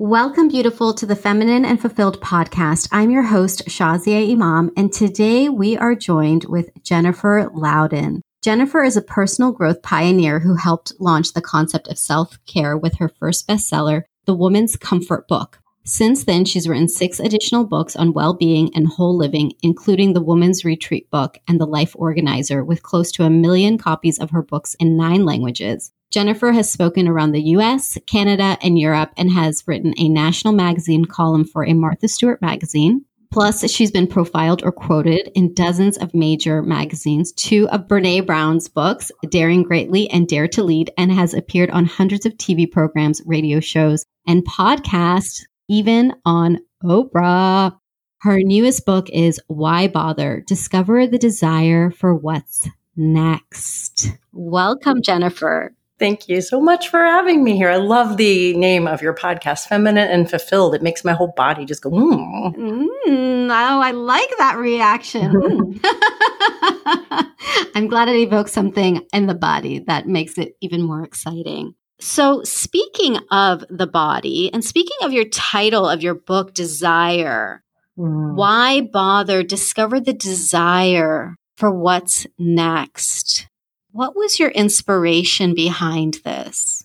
Welcome, beautiful, to the Feminine and Fulfilled podcast. I'm your host, Shazia Imam, and today we are joined with Jennifer Louden. Jennifer is a personal growth pioneer who helped launch the concept of self care with her first bestseller, The Woman's Comfort Book. Since then, she's written six additional books on well being and whole living, including the Woman's Retreat book and The Life Organizer, with close to a million copies of her books in nine languages. Jennifer has spoken around the US, Canada, and Europe and has written a national magazine column for a Martha Stewart magazine. Plus, she's been profiled or quoted in dozens of major magazines, two of Brene Brown's books, Daring Greatly and Dare to Lead, and has appeared on hundreds of TV programs, radio shows, and podcasts, even on Oprah. Her newest book is Why Bother? Discover the Desire for What's Next. Welcome, Jennifer. Thank you so much for having me here. I love the name of your podcast, Feminine and Fulfilled. It makes my whole body just go, mm. Mm, oh, I like that reaction. I'm glad it evokes something in the body that makes it even more exciting. So, speaking of the body and speaking of your title of your book, Desire, mm. why bother? Discover the desire for what's next. What was your inspiration behind this?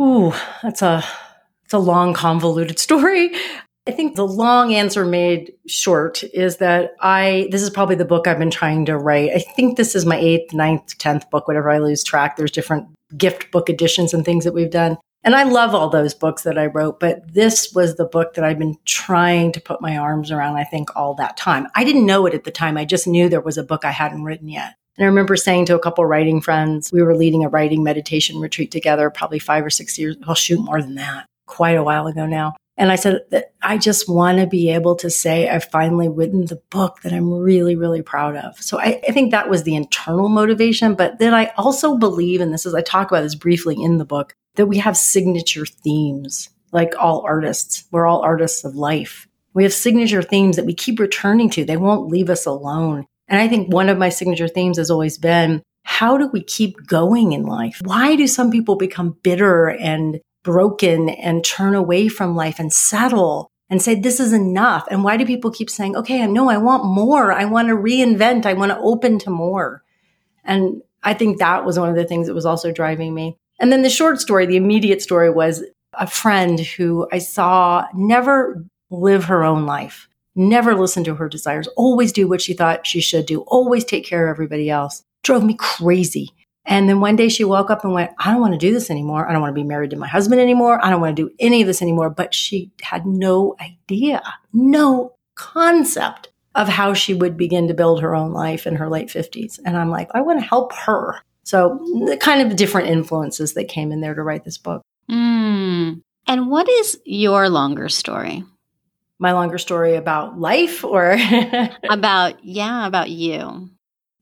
Ooh, that's a it's a long, convoluted story. I think the long answer made short is that I this is probably the book I've been trying to write. I think this is my eighth, ninth, tenth book, whatever I lose track. There's different gift book editions and things that we've done. And I love all those books that I wrote, but this was the book that I've been trying to put my arms around, I think, all that time. I didn't know it at the time. I just knew there was a book I hadn't written yet. And I remember saying to a couple writing friends, we were leading a writing meditation retreat together, probably five or six years, I'll shoot more than that, quite a while ago now. And I said that I just want to be able to say I've finally written the book that I'm really, really proud of. So I, I, think that was the internal motivation. But then I also believe, and this is, I talk about this briefly in the book, that we have signature themes, like all artists. We're all artists of life. We have signature themes that we keep returning to. They won't leave us alone. And I think one of my signature themes has always been how do we keep going in life? Why do some people become bitter and broken and turn away from life and settle and say, this is enough? And why do people keep saying, okay, I know I want more. I want to reinvent. I want to open to more. And I think that was one of the things that was also driving me. And then the short story, the immediate story was a friend who I saw never live her own life never listen to her desires, always do what she thought she should do, always take care of everybody else. Drove me crazy. And then one day she woke up and went, I don't want to do this anymore. I don't want to be married to my husband anymore. I don't want to do any of this anymore. But she had no idea, no concept of how she would begin to build her own life in her late 50s. And I'm like, I want to help her. So the kind of different influences that came in there to write this book. Mm. And what is your longer story? my longer story about life or about, yeah, about you?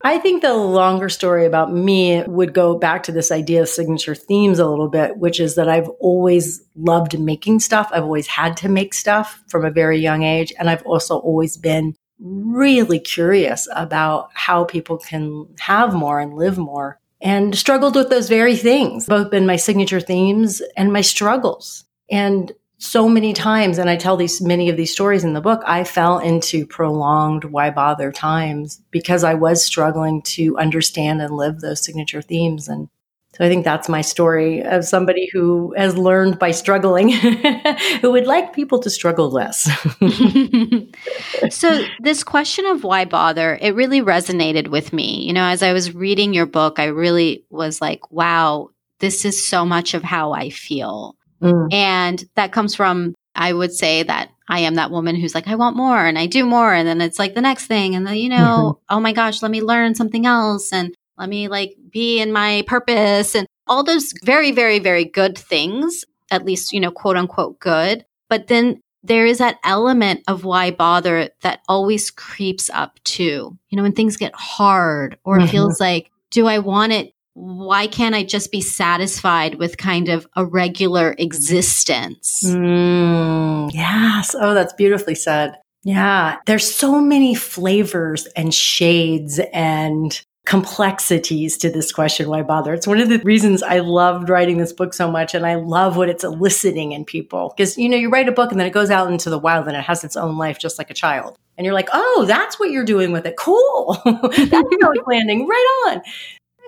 I think the longer story about me would go back to this idea of signature themes a little bit, which is that I've always loved making stuff. I've always had to make stuff from a very young age. And I've also always been really curious about how people can have more and live more and struggled with those very things, both in my signature themes and my struggles. And so many times, and I tell these many of these stories in the book, I fell into prolonged why bother times because I was struggling to understand and live those signature themes. And so I think that's my story of somebody who has learned by struggling, who would like people to struggle less. so this question of why bother, it really resonated with me. You know, as I was reading your book, I really was like, wow, this is so much of how I feel Mm. And that comes from, I would say that I am that woman who's like, I want more and I do more. And then it's like the next thing. And then, you know, mm-hmm. oh my gosh, let me learn something else and let me like be in my purpose and all those very, very, very good things, at least, you know, quote unquote good. But then there is that element of why bother that always creeps up too. You know, when things get hard or mm-hmm. feels like, do I want it why can't I just be satisfied with kind of a regular existence? Mm, yes. Oh, that's beautifully said. Yeah. There's so many flavors and shades and complexities to this question why bother it's one of the reasons i loved writing this book so much and i love what it's eliciting in people because you know you write a book and then it goes out into the wild and it has its own life just like a child and you're like oh that's what you're doing with it cool that's how it's landing right on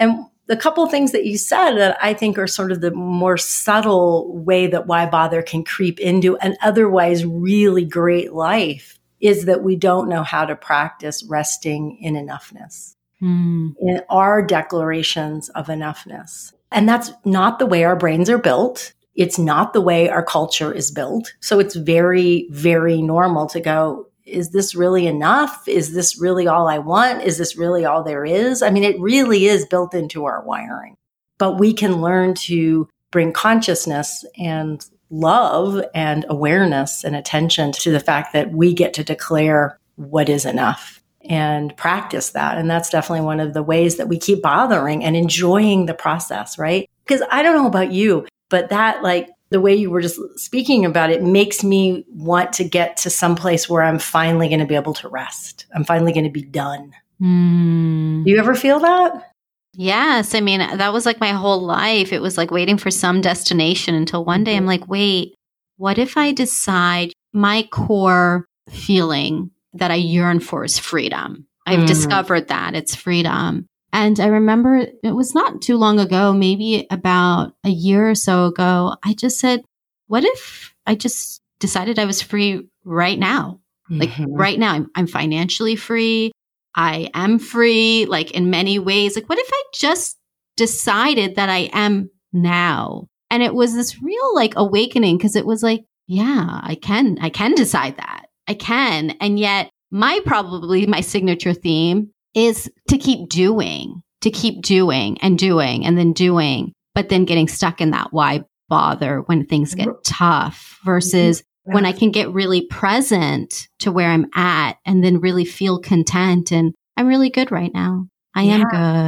and the couple things that you said that I think are sort of the more subtle way that why bother can creep into an otherwise really great life is that we don't know how to practice resting in enoughness, mm. in our declarations of enoughness. And that's not the way our brains are built. It's not the way our culture is built. So it's very, very normal to go, is this really enough? Is this really all I want? Is this really all there is? I mean, it really is built into our wiring. But we can learn to bring consciousness and love and awareness and attention to the fact that we get to declare what is enough and practice that. And that's definitely one of the ways that we keep bothering and enjoying the process, right? Because I don't know about you, but that like the way you were just speaking about it makes me want to get to some place where I'm finally going to be able to rest. I'm finally going to be done. Mm. Do you ever feel that? Yes. I mean, that was like my whole life. It was like waiting for some destination until one day I'm mm-hmm. like, wait, what if I decide my core feeling that I yearn for is freedom? I've mm. discovered that it's freedom. And I remember it was not too long ago, maybe about a year or so ago, I just said, what if I just decided I was free right now? Like mm-hmm. right now, I'm, I'm financially free. I am free, like in many ways. Like, what if I just decided that I am now? And it was this real like awakening because it was like, yeah, I can, I can decide that. I can. And yet, my probably my signature theme is to keep doing, to keep doing and doing and then doing, but then getting stuck in that why bother when things get tough versus when I can get really present to where I'm at and then really feel content and I'm really good right now. I yeah. am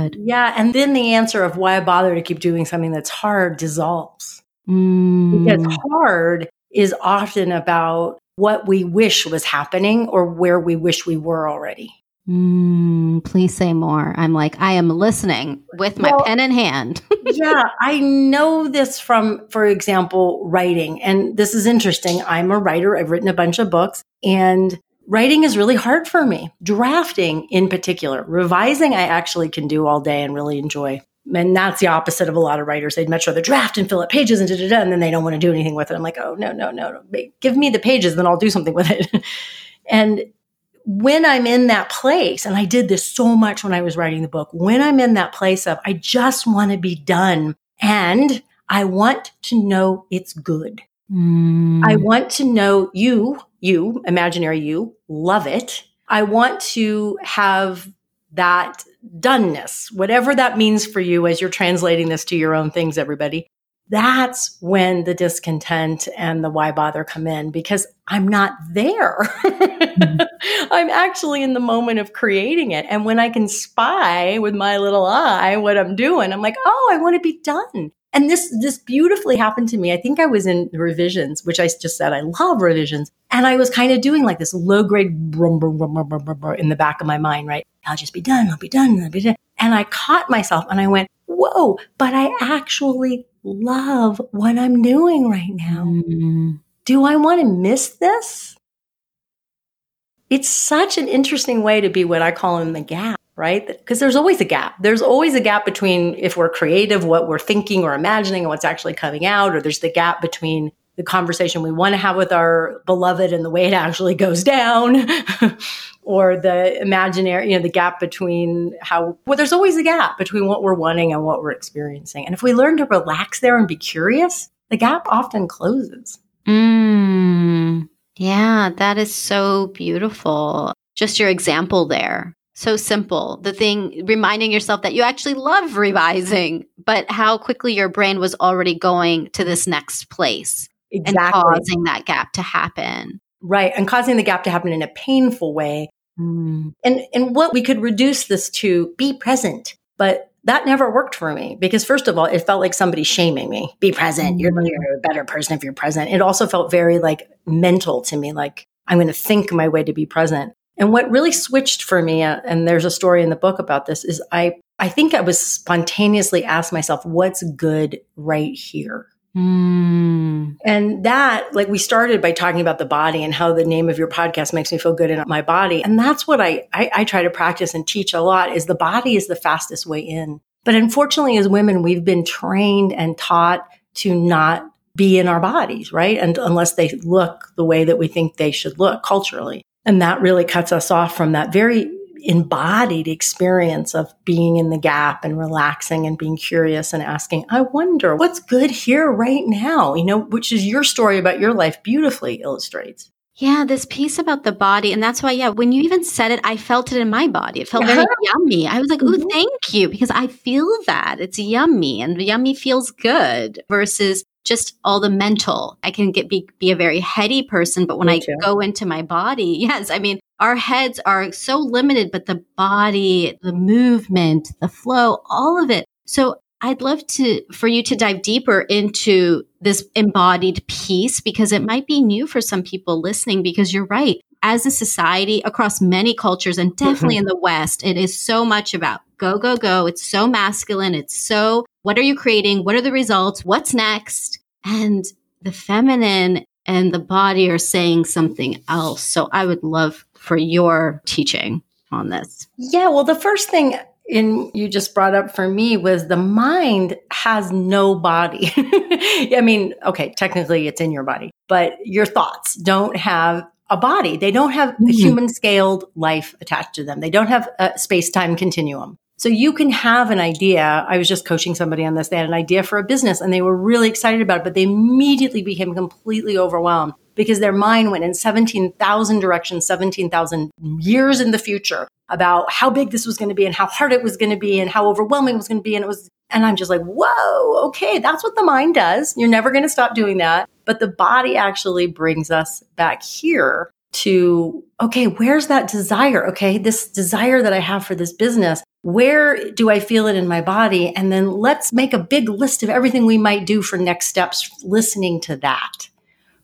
good. Yeah. And then the answer of why I bother to keep doing something that's hard dissolves. Mm. Because hard is often about what we wish was happening or where we wish we were already. Mm, please say more. I'm like, I am listening with my well, pen in hand. yeah, I know this from, for example, writing. And this is interesting. I'm a writer. I've written a bunch of books and writing is really hard for me. Drafting in particular. Revising, I actually can do all day and really enjoy. And that's the opposite of a lot of writers. They'd much rather draft and fill up pages and da da da, and then they don't want to do anything with it. I'm like, oh, no, no, no, no. Give me the pages, then I'll do something with it. and when I'm in that place, and I did this so much when I was writing the book, when I'm in that place of, I just want to be done and I want to know it's good. Mm. I want to know you, you, imaginary you, love it. I want to have that doneness, whatever that means for you as you're translating this to your own things, everybody that's when the discontent and the why bother come in because I'm not there. mm-hmm. I'm actually in the moment of creating it. And when I can spy with my little eye what I'm doing, I'm like, oh, I want to be done. And this, this beautifully happened to me. I think I was in revisions, which I just said, I love revisions. And I was kind of doing like this low grade brum, brum, brum, brum, brum, brum, in the back of my mind, right? I'll just be done. I'll be done. I'll be done. And I caught myself and I went, whoa, but I actually love what I'm doing right now. Mm-hmm. Do I want to miss this? It's such an interesting way to be what I call in the gap, right? Because there's always a gap. There's always a gap between if we're creative, what we're thinking or imagining, and what's actually coming out, or there's the gap between the conversation we want to have with our beloved and the way it actually goes down. or the imaginary, you know, the gap between how, well, there's always a gap between what we're wanting and what we're experiencing. And if we learn to relax there and be curious, the gap often closes. Mm, yeah, that is so beautiful. Just your example there. So simple. The thing, reminding yourself that you actually love revising, but how quickly your brain was already going to this next place exactly. and causing that gap to happen. Right. And causing the gap to happen in a painful way. Mm. And, and what we could reduce this to be present. But that never worked for me because first of all, it felt like somebody shaming me. Be present. You're, mm. you're a better person if you're present. It also felt very like mental to me. Like I'm going to think my way to be present. And what really switched for me, uh, and there's a story in the book about this, is I I think I was spontaneously asked myself, what's good right here? Mm. And that, like, we started by talking about the body and how the name of your podcast makes me feel good in my body. And that's what I, I, I try to practice and teach a lot is the body is the fastest way in. But unfortunately, as women, we've been trained and taught to not be in our bodies, right? And unless they look the way that we think they should look culturally. And that really cuts us off from that very embodied experience of being in the gap and relaxing and being curious and asking, I wonder what's good here right now, you know, which is your story about your life beautifully illustrates. Yeah, this piece about the body. And that's why, yeah, when you even said it, I felt it in my body. It felt very yummy. I was like, oh, thank you, because I feel that. It's yummy and yummy feels good versus just all the mental. I can get be, be a very heady person, but when Me I too. go into my body, yes, I mean, our heads are so limited, but the body, the movement, the flow, all of it. So I'd love to, for you to dive deeper into this embodied piece because it might be new for some people listening because you're right. As a society across many cultures and definitely in the West, it is so much about go, go, go. It's so masculine. It's so, what are you creating? What are the results? What's next? And the feminine and the body are saying something else. So I would love for your teaching on this? Yeah, well, the first thing in you just brought up for me was the mind has no body. I mean, okay, technically it's in your body, but your thoughts don't have a body. They don't have mm-hmm. a human scaled life attached to them. They don't have a space time continuum. So you can have an idea. I was just coaching somebody on this. They had an idea for a business and they were really excited about it, but they immediately became completely overwhelmed because their mind went in 17,000 directions, 17,000 years in the future about how big this was going to be and how hard it was going to be and how overwhelming it was going to be. And it was, and I'm just like, whoa, okay, that's what the mind does. You're never going to stop doing that. But the body actually brings us back here to, okay, where's that desire? Okay, this desire that I have for this business, where do I feel it in my body? And then let's make a big list of everything we might do for next steps, listening to that.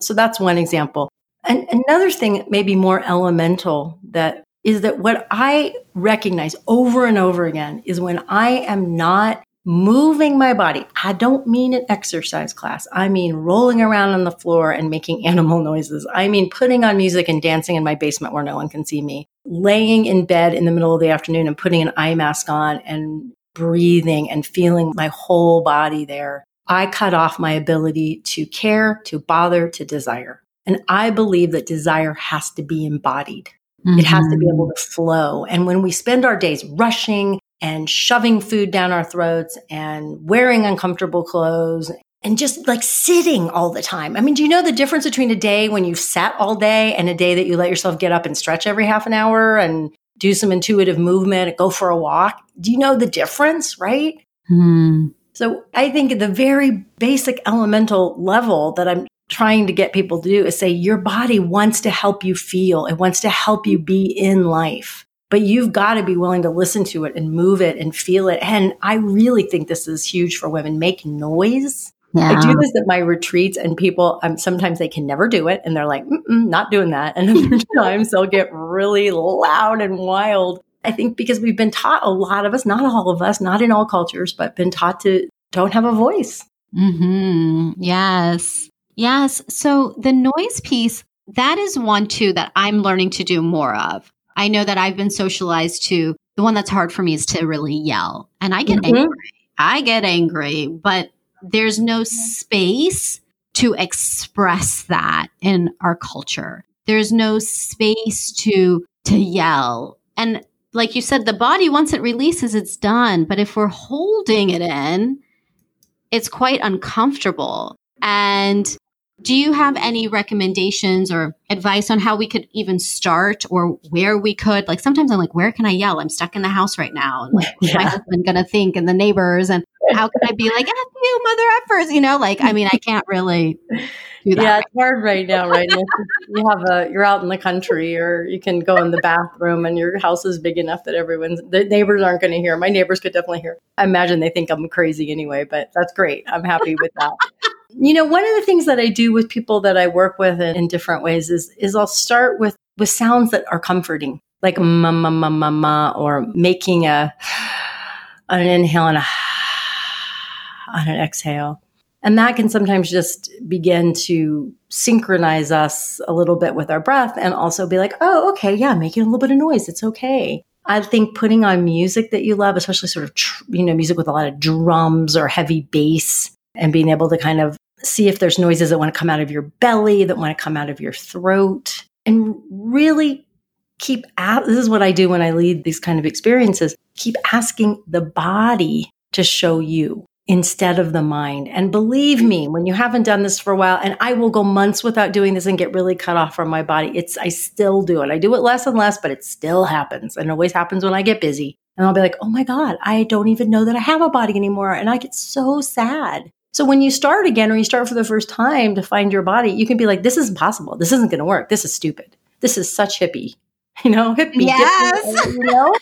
So that's one example. And another thing, maybe more elemental, that is that what I recognize over and over again is when I am not moving my body. I don't mean an exercise class. I mean rolling around on the floor and making animal noises. I mean putting on music and dancing in my basement where no one can see me. Laying in bed in the middle of the afternoon and putting an eye mask on and breathing and feeling my whole body there. I cut off my ability to care, to bother, to desire. And I believe that desire has to be embodied. Mm-hmm. It has to be able mm-hmm. to flow. And when we spend our days rushing and shoving food down our throats and wearing uncomfortable clothes and just like sitting all the time. I mean, do you know the difference between a day when you've sat all day and a day that you let yourself get up and stretch every half an hour and do some intuitive movement, go for a walk? Do you know the difference, right? Hmm. So I think at the very basic elemental level that I'm trying to get people to do is say your body wants to help you feel. It wants to help you be in life but you've got to be willing to listen to it and move it and feel it. And I really think this is huge for women. Make noise. Yeah. I do this at my retreats, and people um, sometimes they can never do it, and they're like, "Not doing that." And other times they'll get really loud and wild. I think because we've been taught a lot of us, not all of us, not in all cultures, but been taught to don't have a voice. Hmm. Yes. Yes. So the noise piece that is one too that I'm learning to do more of. I know that I've been socialized to the one that's hard for me is to really yell. And I get mm-hmm. angry. I get angry, but there's no space to express that in our culture. There's no space to to yell. And like you said, the body once it releases, it's done. But if we're holding it in, it's quite uncomfortable. And do you have any recommendations or advice on how we could even start or where we could? Like sometimes I'm like, where can I yell? I'm stuck in the house right now. And like, yeah. my husband gonna think and the neighbors and how can I be like, ah, F you, mother effers? You know, like I mean, I can't really do that. Yeah, it's hard right now, right? you have a you're out in the country or you can go in the bathroom and your house is big enough that everyone's the neighbors aren't gonna hear. My neighbors could definitely hear. I imagine they think I'm crazy anyway, but that's great. I'm happy with that. You know, one of the things that I do with people that I work with in, in different ways is is I'll start with with sounds that are comforting, like ma ma ma ma ma, or making a an inhale and a on an exhale. And that can sometimes just begin to synchronize us a little bit with our breath and also be like, oh, okay, yeah, making a little bit of noise. It's okay. I think putting on music that you love, especially sort of, tr- you know, music with a lot of drums or heavy bass and being able to kind of see if there's noises that want to come out of your belly, that want to come out of your throat, and really keep at this is what I do when I lead these kind of experiences. Keep asking the body to show you instead of the mind. And believe me, when you haven't done this for a while, and I will go months without doing this and get really cut off from my body, it's I still do it. I do it less and less, but it still happens. And it always happens when I get busy. And I'll be like, oh my God, I don't even know that I have a body anymore. And I get so sad. So when you start again or you start for the first time to find your body, you can be like, this is impossible. This isn't going to work. This is stupid. This is such hippie. You know, hippie. Yes. you know?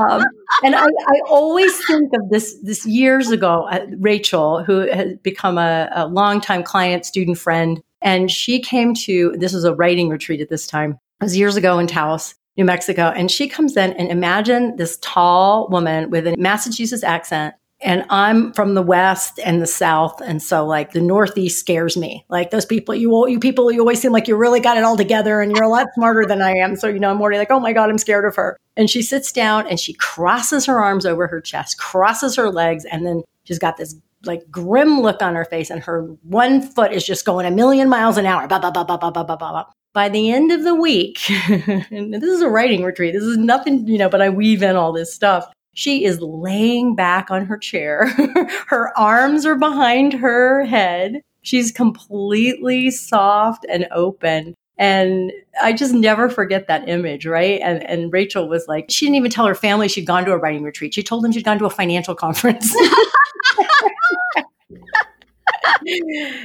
um, and I, I, always think of this this years ago, uh, Rachel, who has become a, a longtime client, student friend, and she came to this was a writing retreat at this time. It was years ago in Taos, New Mexico, and she comes in and imagine this tall woman with a Massachusetts accent and I'm from the West and the South. And so like the Northeast scares me. Like those people, you, you people, you always seem like you really got it all together and you're a lot smarter than I am. So, you know, I'm already like, oh my God, I'm scared of her. And she sits down and she crosses her arms over her chest, crosses her legs. And then she's got this like grim look on her face and her one foot is just going a million miles an hour. Bah, bah, bah, bah, bah, bah, bah, bah. By the end of the week, and this is a writing retreat. This is nothing, you know, but I weave in all this stuff she is laying back on her chair. her arms are behind her head. She's completely soft and open. And I just never forget that image, right? And and Rachel was like, she didn't even tell her family she'd gone to a writing retreat. She told them she'd gone to a financial conference.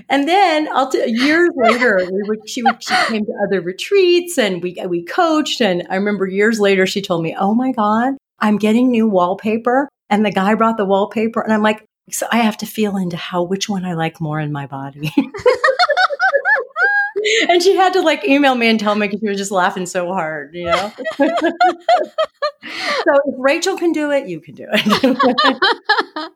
and then I'll t- years later, we would, she would, she came to other retreats and we we coached. And I remember years later, she told me, "Oh my god, I'm getting new wallpaper. And the guy brought the wallpaper. And I'm like, so I have to feel into how, which one I like more in my body. and she had to like email me and tell me because she was just laughing so hard, you know? so if Rachel can do it, you can do it.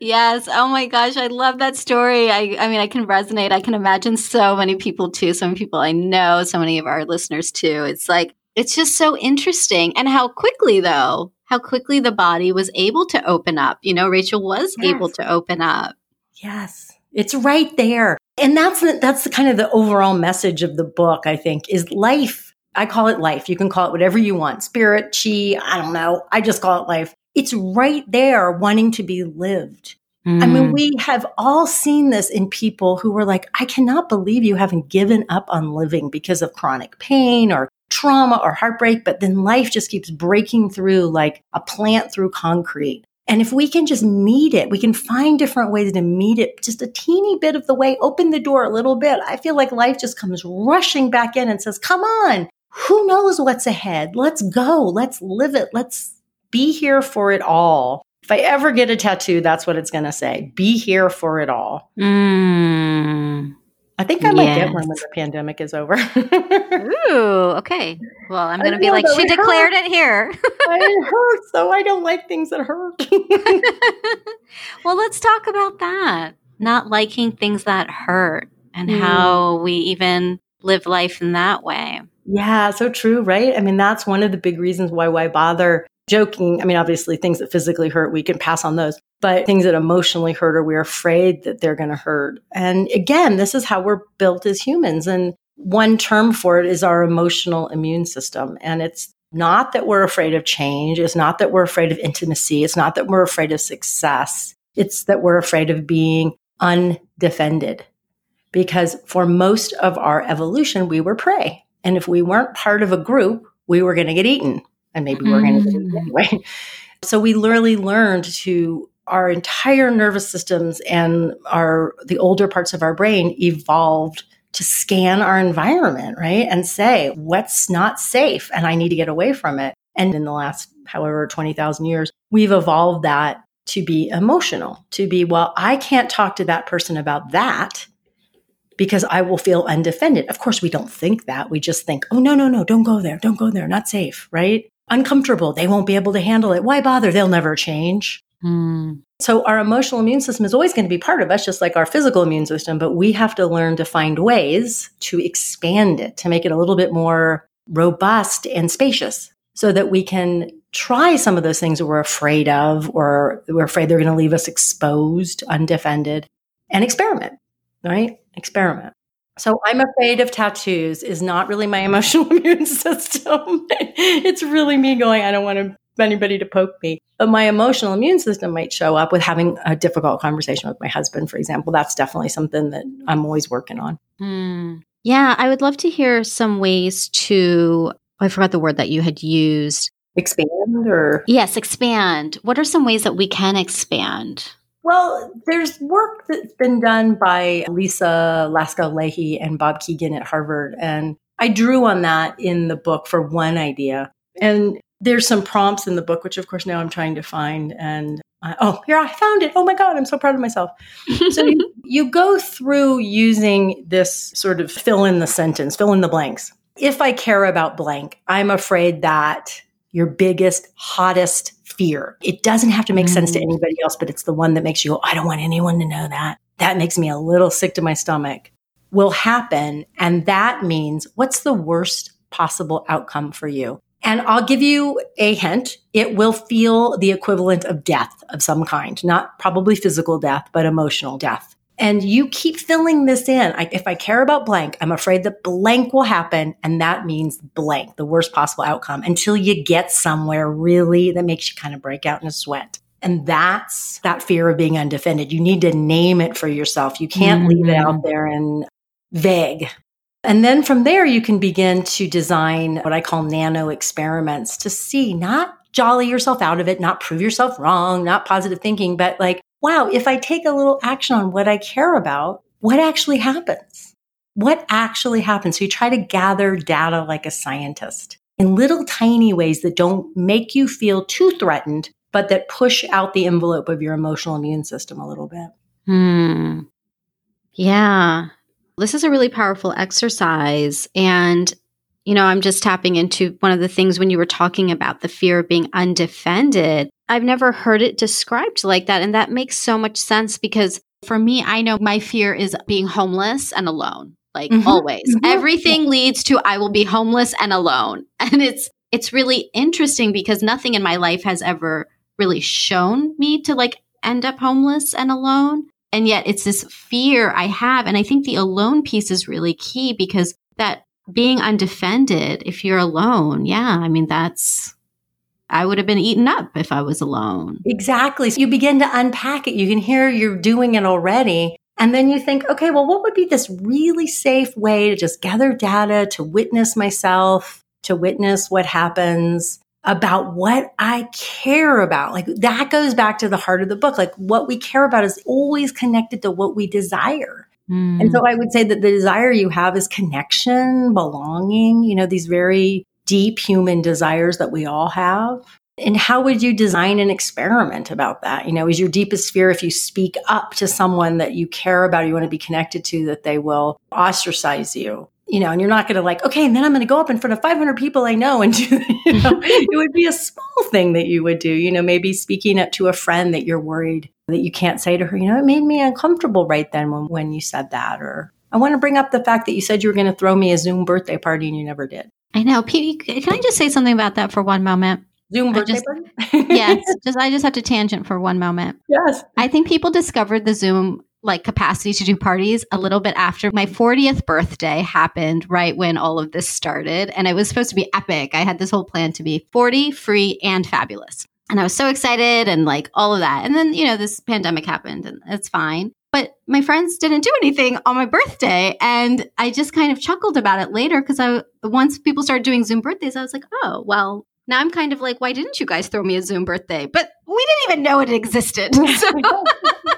yes. Oh my gosh. I love that story. I, I mean, I can resonate. I can imagine so many people too. So many people I know, so many of our listeners too. It's like, it's just so interesting. And how quickly, though, how quickly the body was able to open up. You know, Rachel was yes. able to open up. Yes. It's right there. And that's the, that's the kind of the overall message of the book, I think, is life. I call it life. You can call it whatever you want. Spirit, chi, I don't know. I just call it life. It's right there wanting to be lived. Mm. I mean, mm. we have all seen this in people who were like, I cannot believe you haven't given up on living because of chronic pain or trauma or heartbreak, but then life just keeps breaking through like a plant through concrete. And if we can just meet it, we can find different ways to meet it just a teeny bit of the way, open the door a little bit. I feel like life just comes rushing back in and says, come on, who knows what's ahead? Let's go. Let's live it. Let's be here for it all. If I ever get a tattoo, that's what it's going to say. Be here for it all. Mm. I think I might yes. get one when the pandemic is over. Ooh, okay. Well, I'm going to be like, she declared hurt. it here. it hurts, so I don't like things that hurt. well, let's talk about that. Not liking things that hurt and mm. how we even live life in that way. Yeah, so true, right? I mean, that's one of the big reasons why why bother joking. I mean, obviously, things that physically hurt, we can pass on those, but things that emotionally hurt or we're afraid that they're going to hurt. And again, this is how we're built as humans. And one term for it is our emotional immune system. And it's not that we're afraid of change. It's not that we're afraid of intimacy. It's not that we're afraid of success. It's that we're afraid of being undefended. Because for most of our evolution, we were prey. And if we weren't part of a group, we were going to get eaten and maybe we're going to do it anyway. So we literally learned to our entire nervous systems and our the older parts of our brain evolved to scan our environment, right? And say, what's not safe and I need to get away from it. And in the last however 20,000 years, we've evolved that to be emotional, to be, well, I can't talk to that person about that because I will feel undefended. Of course, we don't think that. We just think, oh, no, no, no, don't go there. Don't go there. Not safe, right? uncomfortable. They won't be able to handle it. Why bother? They'll never change. Mm. So our emotional immune system is always going to be part of us, just like our physical immune system, but we have to learn to find ways to expand it, to make it a little bit more robust and spacious so that we can try some of those things that we're afraid of or we're afraid they're going to leave us exposed, undefended, and experiment, right? Experiment. So I'm afraid of tattoos is not really my emotional immune system. it's really me going, I don't want anybody to poke me. But my emotional immune system might show up with having a difficult conversation with my husband, for example. That's definitely something that I'm always working on. Mm. Yeah, I would love to hear some ways to, I forgot the word that you had used. Expand or? Yes, expand. What are some ways that we can expand? Well, there's work that's been done by Lisa Laskow Lahey and Bob Kegan at Harvard. And I drew on that in the book for one idea. And there's some prompts in the book, which of course now I'm trying to find. And I, oh, here I found it. Oh my God, I'm so proud of myself. so you, you go through using this sort of fill in the sentence, fill in the blanks. If I care about blank, I'm afraid that your biggest, hottest fear. It doesn't have to make mm. sense to mm. anybody else, but it's the one that makes you go, I don't want anyone to know that. That makes me a little sick to my stomach will happen. And that means what's the worst possible outcome for you? And I'll give you a hint. It will feel the equivalent of death of some kind, not probably physical death, but emotional death. And you keep filling this in. I, if I care about blank, I'm afraid that blank will happen. And that means blank, the worst possible outcome until you get somewhere really that makes you kind of break out in a sweat. And that's that fear of being undefended. You need to name it for yourself. You can't mm-hmm. leave it out mm-hmm. there and vague. And then from there, you can begin to design what I call nano experiments to see not jolly yourself out of it, not prove yourself wrong, not positive thinking, but like wow, if I take a little action on what I care about, what actually happens? What actually happens? So you try to gather data like a scientist in little tiny ways that don't make you feel too threatened, but that push out the envelope of your emotional immune system a little bit. Hmm. Yeah. This is a really powerful exercise. And, you know, I'm just tapping into one of the things when you were talking about the fear of being undefended. I've never heard it described like that. And that makes so much sense because for me, I know my fear is being homeless and alone, like mm-hmm. always. Mm-hmm. Everything leads to I will be homeless and alone. And it's, it's really interesting because nothing in my life has ever really shown me to like end up homeless and alone. And yet it's this fear I have. And I think the alone piece is really key because that being undefended, if you're alone, yeah, I mean, that's, I would have been eaten up if I was alone. Exactly. So you begin to unpack it. You can hear you're doing it already. And then you think, okay, well, what would be this really safe way to just gather data, to witness myself, to witness what happens about what I care about? Like that goes back to the heart of the book. Like what we care about is always connected to what we desire. Mm. And so I would say that the desire you have is connection, belonging, you know, these very deep human desires that we all have? And how would you design an experiment about that? You know, is your deepest fear if you speak up to someone that you care about, you want to be connected to, that they will ostracize you? You know, and you're not going to like, okay, and then I'm going to go up in front of 500 people I know and do, you know, it would be a small thing that you would do. You know, maybe speaking up to a friend that you're worried that you can't say to her, you know, it made me uncomfortable right then when, when you said that. Or I want to bring up the fact that you said you were going to throw me a Zoom birthday party and you never did. I know. Pete, can I just say something about that for one moment? Zoom birthday just, yes, just I just have to tangent for one moment. Yes. I think people discovered the Zoom like capacity to do parties a little bit after my 40th birthday happened right when all of this started and it was supposed to be epic. I had this whole plan to be 40, free and fabulous. And I was so excited and like all of that. And then, you know, this pandemic happened and it's fine. But my friends didn't do anything on my birthday. And I just kind of chuckled about it later because I, once people started doing Zoom birthdays, I was like, oh, well, now I'm kind of like, why didn't you guys throw me a Zoom birthday? But we didn't even know it existed. So.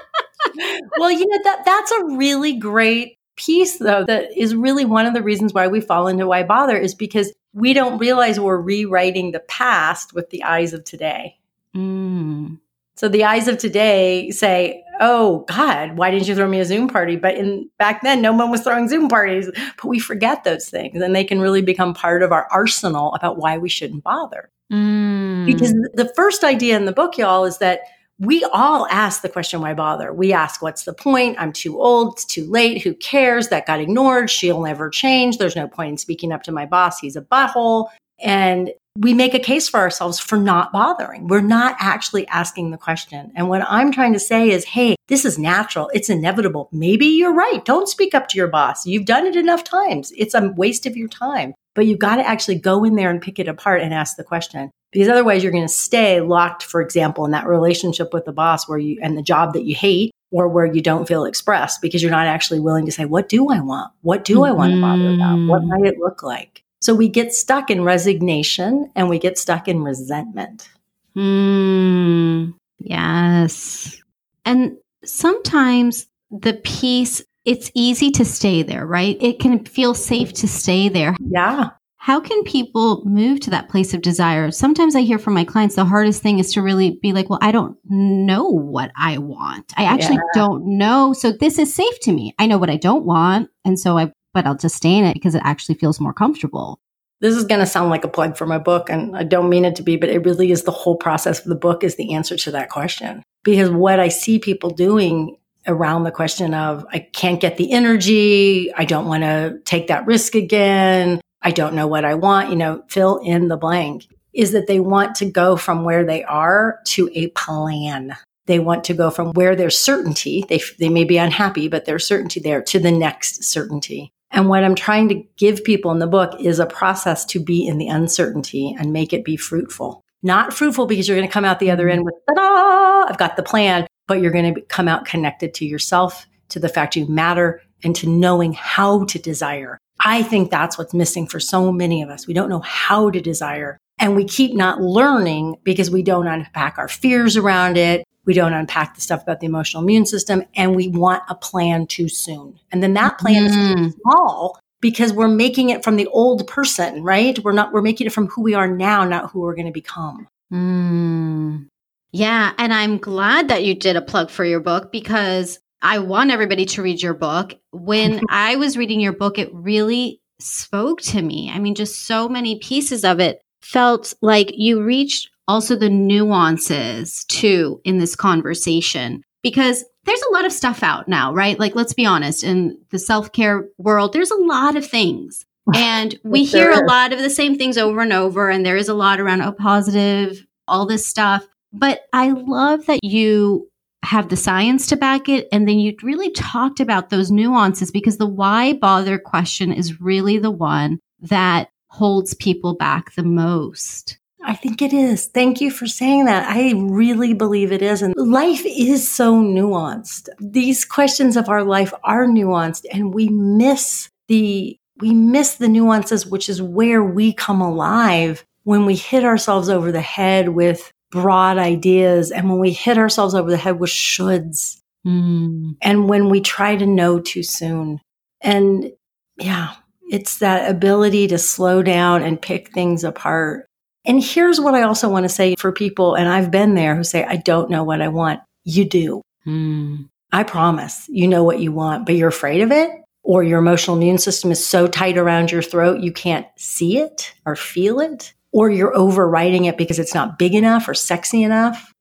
well, you know, that that's a really great piece though that is really one of the reasons why we fall into why bother is because we don't realize we're rewriting the past with the eyes of today. Mm. So the eyes of today say, "Oh God, why didn't you throw me a Zoom party?" But in back then, no one was throwing Zoom parties. But we forget those things, and they can really become part of our arsenal about why we shouldn't bother. Mm. Because the first idea in the book, y'all, is that we all ask the question, why bother? We ask, what's the point? I'm too old. It's too late. Who cares? That got ignored. She'll never change. There's no point in speaking up to my boss. He's a butthole. And we make a case for ourselves for not bothering. We're not actually asking the question. And what I'm trying to say is, hey, this is natural. It's inevitable. Maybe you're right. Don't speak up to your boss. You've done it enough times. It's a waste of your time. But you've got to actually go in there and pick it apart and ask the question because otherwise you're going to stay locked, for example, in that relationship with the boss where you and the job that you hate or where you don't feel expressed because you're not actually willing to say, what do I want? What do I want to bother about? What Mm. might it look like? So we get stuck in resignation and we get stuck in resentment. Mm, yes. And sometimes the peace, it's easy to stay there, right? It can feel safe to stay there. Yeah. How can people move to that place of desire? Sometimes I hear from my clients the hardest thing is to really be like, well, I don't know what I want. I actually Yeah. don't know. So this is safe to me. I know what I don't want. And so I, but I'll just stay in it because it actually feels more comfortable. This is going to sound like a plug for my book, and I don't mean it to be, but it really is the whole process of the book is the answer to that question. Because what I see people doing around the question of, I can't get the energy, I don't want to take that risk again, I don't know what I want, you know, fill in the blank, is that they want to go from where they are to a plan. They want to go from where there's certainty, they, they may be unhappy, but there's certainty there to the next certainty. And what I'm trying to give people in the book is a process to be in the uncertainty and make it be fruitful. Not fruitful because you're going to come out the other end mm-hmm. with, ta-da, I've got the plan, but you're going to come out connected to yourself, to the fact you matter, and to knowing how to desire. I think that's what's missing for so many of us. We don't know how to desire. And we keep not learning because we don't unpack our fears around it. We don't unpack the stuff about the emotional immune system and we want a plan too soon. And then that plan is too Mm. small because we're making it from the old person, right? We're not, we're making it from who we are now, not who we're going to become. Mm. Yeah. And I'm glad that you did a plug for your book because I want everybody to read your book. When I was reading your book, it really spoke to me. I mean, just so many pieces of it felt like you reached also the nuances too in this conversation because there's a lot of stuff out now, right? Like, let's be honest, in the self care world, there's a lot of things. And we there hear a lot of the same things over and over, and there is a lot around oh, positive, all this stuff. But I love that you have the science to back it. And then you really talked about those nuances because the why bother question is really the one that holds people back the most. I think it is. Thank you for saying that. I really believe it is. And life is so nuanced. These questions of our life are nuanced and we miss the, we miss the nuances, which is where we come alive when we hit ourselves over the head with broad ideas and when we hit ourselves over the head with shoulds Mm. and when we try to know too soon. And yeah, it's that ability to slow down and pick things apart. And here's what I also want to say for people, and I've been there who say, I don't know what I want. You do. Mm. I promise you know what you want, but you're afraid of it, or your emotional immune system is so tight around your throat you can't see it or feel it, or you're overriding it because it's not big enough or sexy enough.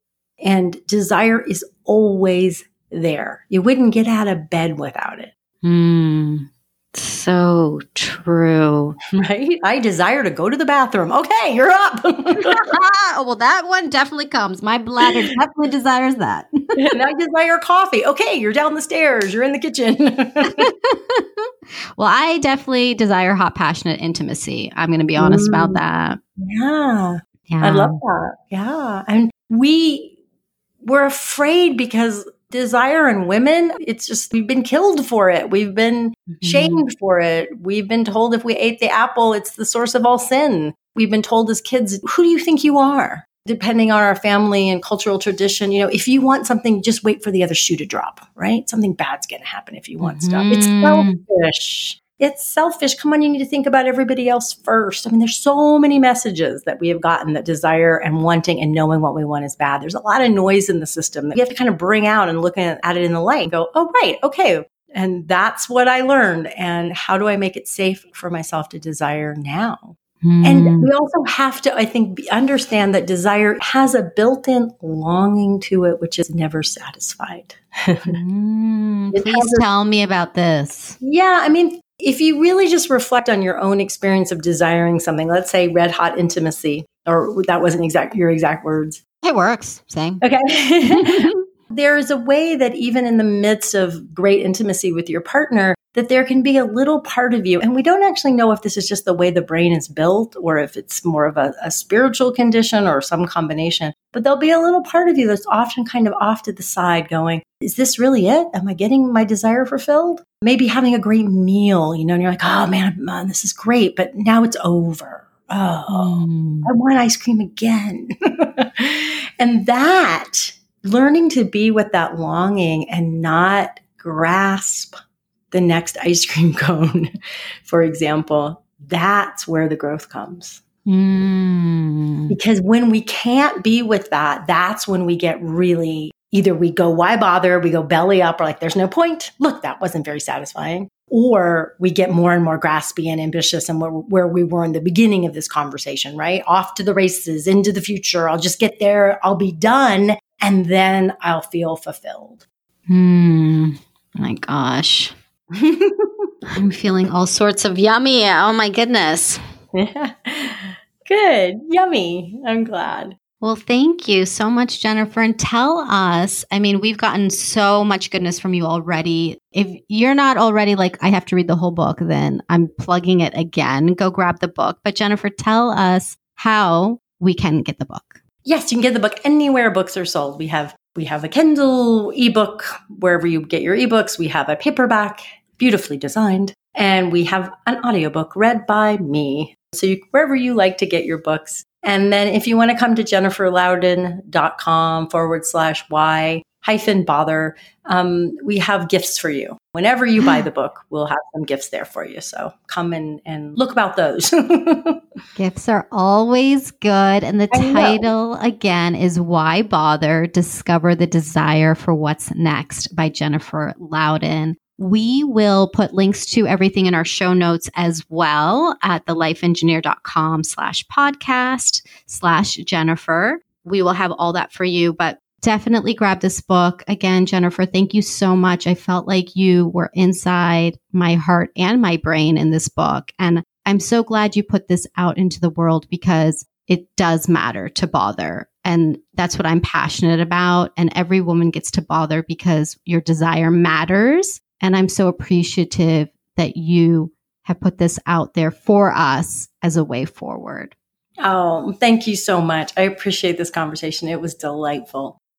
And desire is always there. You wouldn't get out of bed without it, Mm. So true. right? I desire to go to the bathroom. Okay, you're up. well, that one definitely comes. My bladder definitely desires that. and I desire coffee. Okay, you're down the stairs. You're in the kitchen. well, I definitely desire hot, passionate intimacy. I'm going to be honest about Mm. that. yeah. Yeah. I love that. Yeah. And we we're afraid because desire in women, it's just we've been killed for it. We've been Mhm. shamed for it. We've been told if we ate the apple, it's the source of all sin. We've been told as kids, who do you think you are? Depending on our family and cultural tradition, you know, if you want something, just wait for the other shoe to drop, right? Something bad's going to happen if you want stuff. It's Mhm. selfish. It's selfish. Come on, you need to think about everybody else first. I mean, there's so many messages that we have gotten that desire and wanting and knowing what we want is bad. There's a lot of noise in the system that you have to kind of bring out and look at, it in the light and go, oh, right, okay. And that's what I learned. And how do I make it safe for myself to desire now? Mm. And we also have to, I think, understand that desire has a built in longing to it, which is never satisfied. mm, please tell me about this. Yeah. I mean, if you really just reflect on your own experience of desiring something, let's say red hot intimacy, or that wasn't exact your exact words. It works. Same. Okay. there is a way that even in the midst of great intimacy with your partner, that there can be a little part of you. And we don't actually know if this is just the way the brain is built or if it's more of a, a, spiritual condition or some combination. But there'll be a little part of you that's often kind of off to the side going, is this really it? Am I getting my desire fulfilled? Maybe having a great meal, you know, and you're like, oh man, man this is great, but now it's over. Oh, mm. I want ice cream again. and that learning to be with that longing and not grasp the next ice cream cone, for example, that's where the growth comes. Mm. Because when we can't be with that, that's when we get really either we go, why bother? We go belly up, or like, there's no point. Look, that wasn't very satisfying. Or we get more and more graspy and ambitious and where, where we were in the beginning of this conversation, right? Off to the races, into the future. I'll just get there. I'll be done. And then I'll feel fulfilled. Hmm. My gosh. I'm feeling all sorts of yummy. Oh my goodness. Yeah. Good. Yummy. I'm glad. Well, thank you so much, Jennifer. And tell us I mean, we've gotten so much goodness from you already. If you're not already like, I have to read the whole book, then I'm plugging it again. Go grab the book. But, Jennifer, tell us how we can get the book. Yes, you can get the book anywhere books are sold. We have we have a Kindle ebook wherever you get your ebooks. We have a paperback beautifully designed. And we have an audiobook read by me. So you, wherever you like to get your books. And then if you want to come to jenniferlouden.com forward slash why hyphen bother, um, we have gifts for you. Whenever you buy the book, we'll have some gifts there for you. So come and, and look about those. gifts are always good. And the title again is Why Bother? Discover the Desire for What's Next by Jennifer Louden. We will put links to everything in our show notes as well at thelifeengineer.com slash podcast slash Jennifer. We will have all that for you, but definitely grab this book. Again, Jennifer, thank you so much. I felt like you were inside my heart and my brain in this book. And I'm so glad you put this out into the world because it does matter to bother. And that's what I'm passionate about. And every woman gets to bother because your desire matters. And I'm so appreciative that you have put this out there for us as a way forward. Oh, thank you so much. I appreciate this conversation. It was delightful.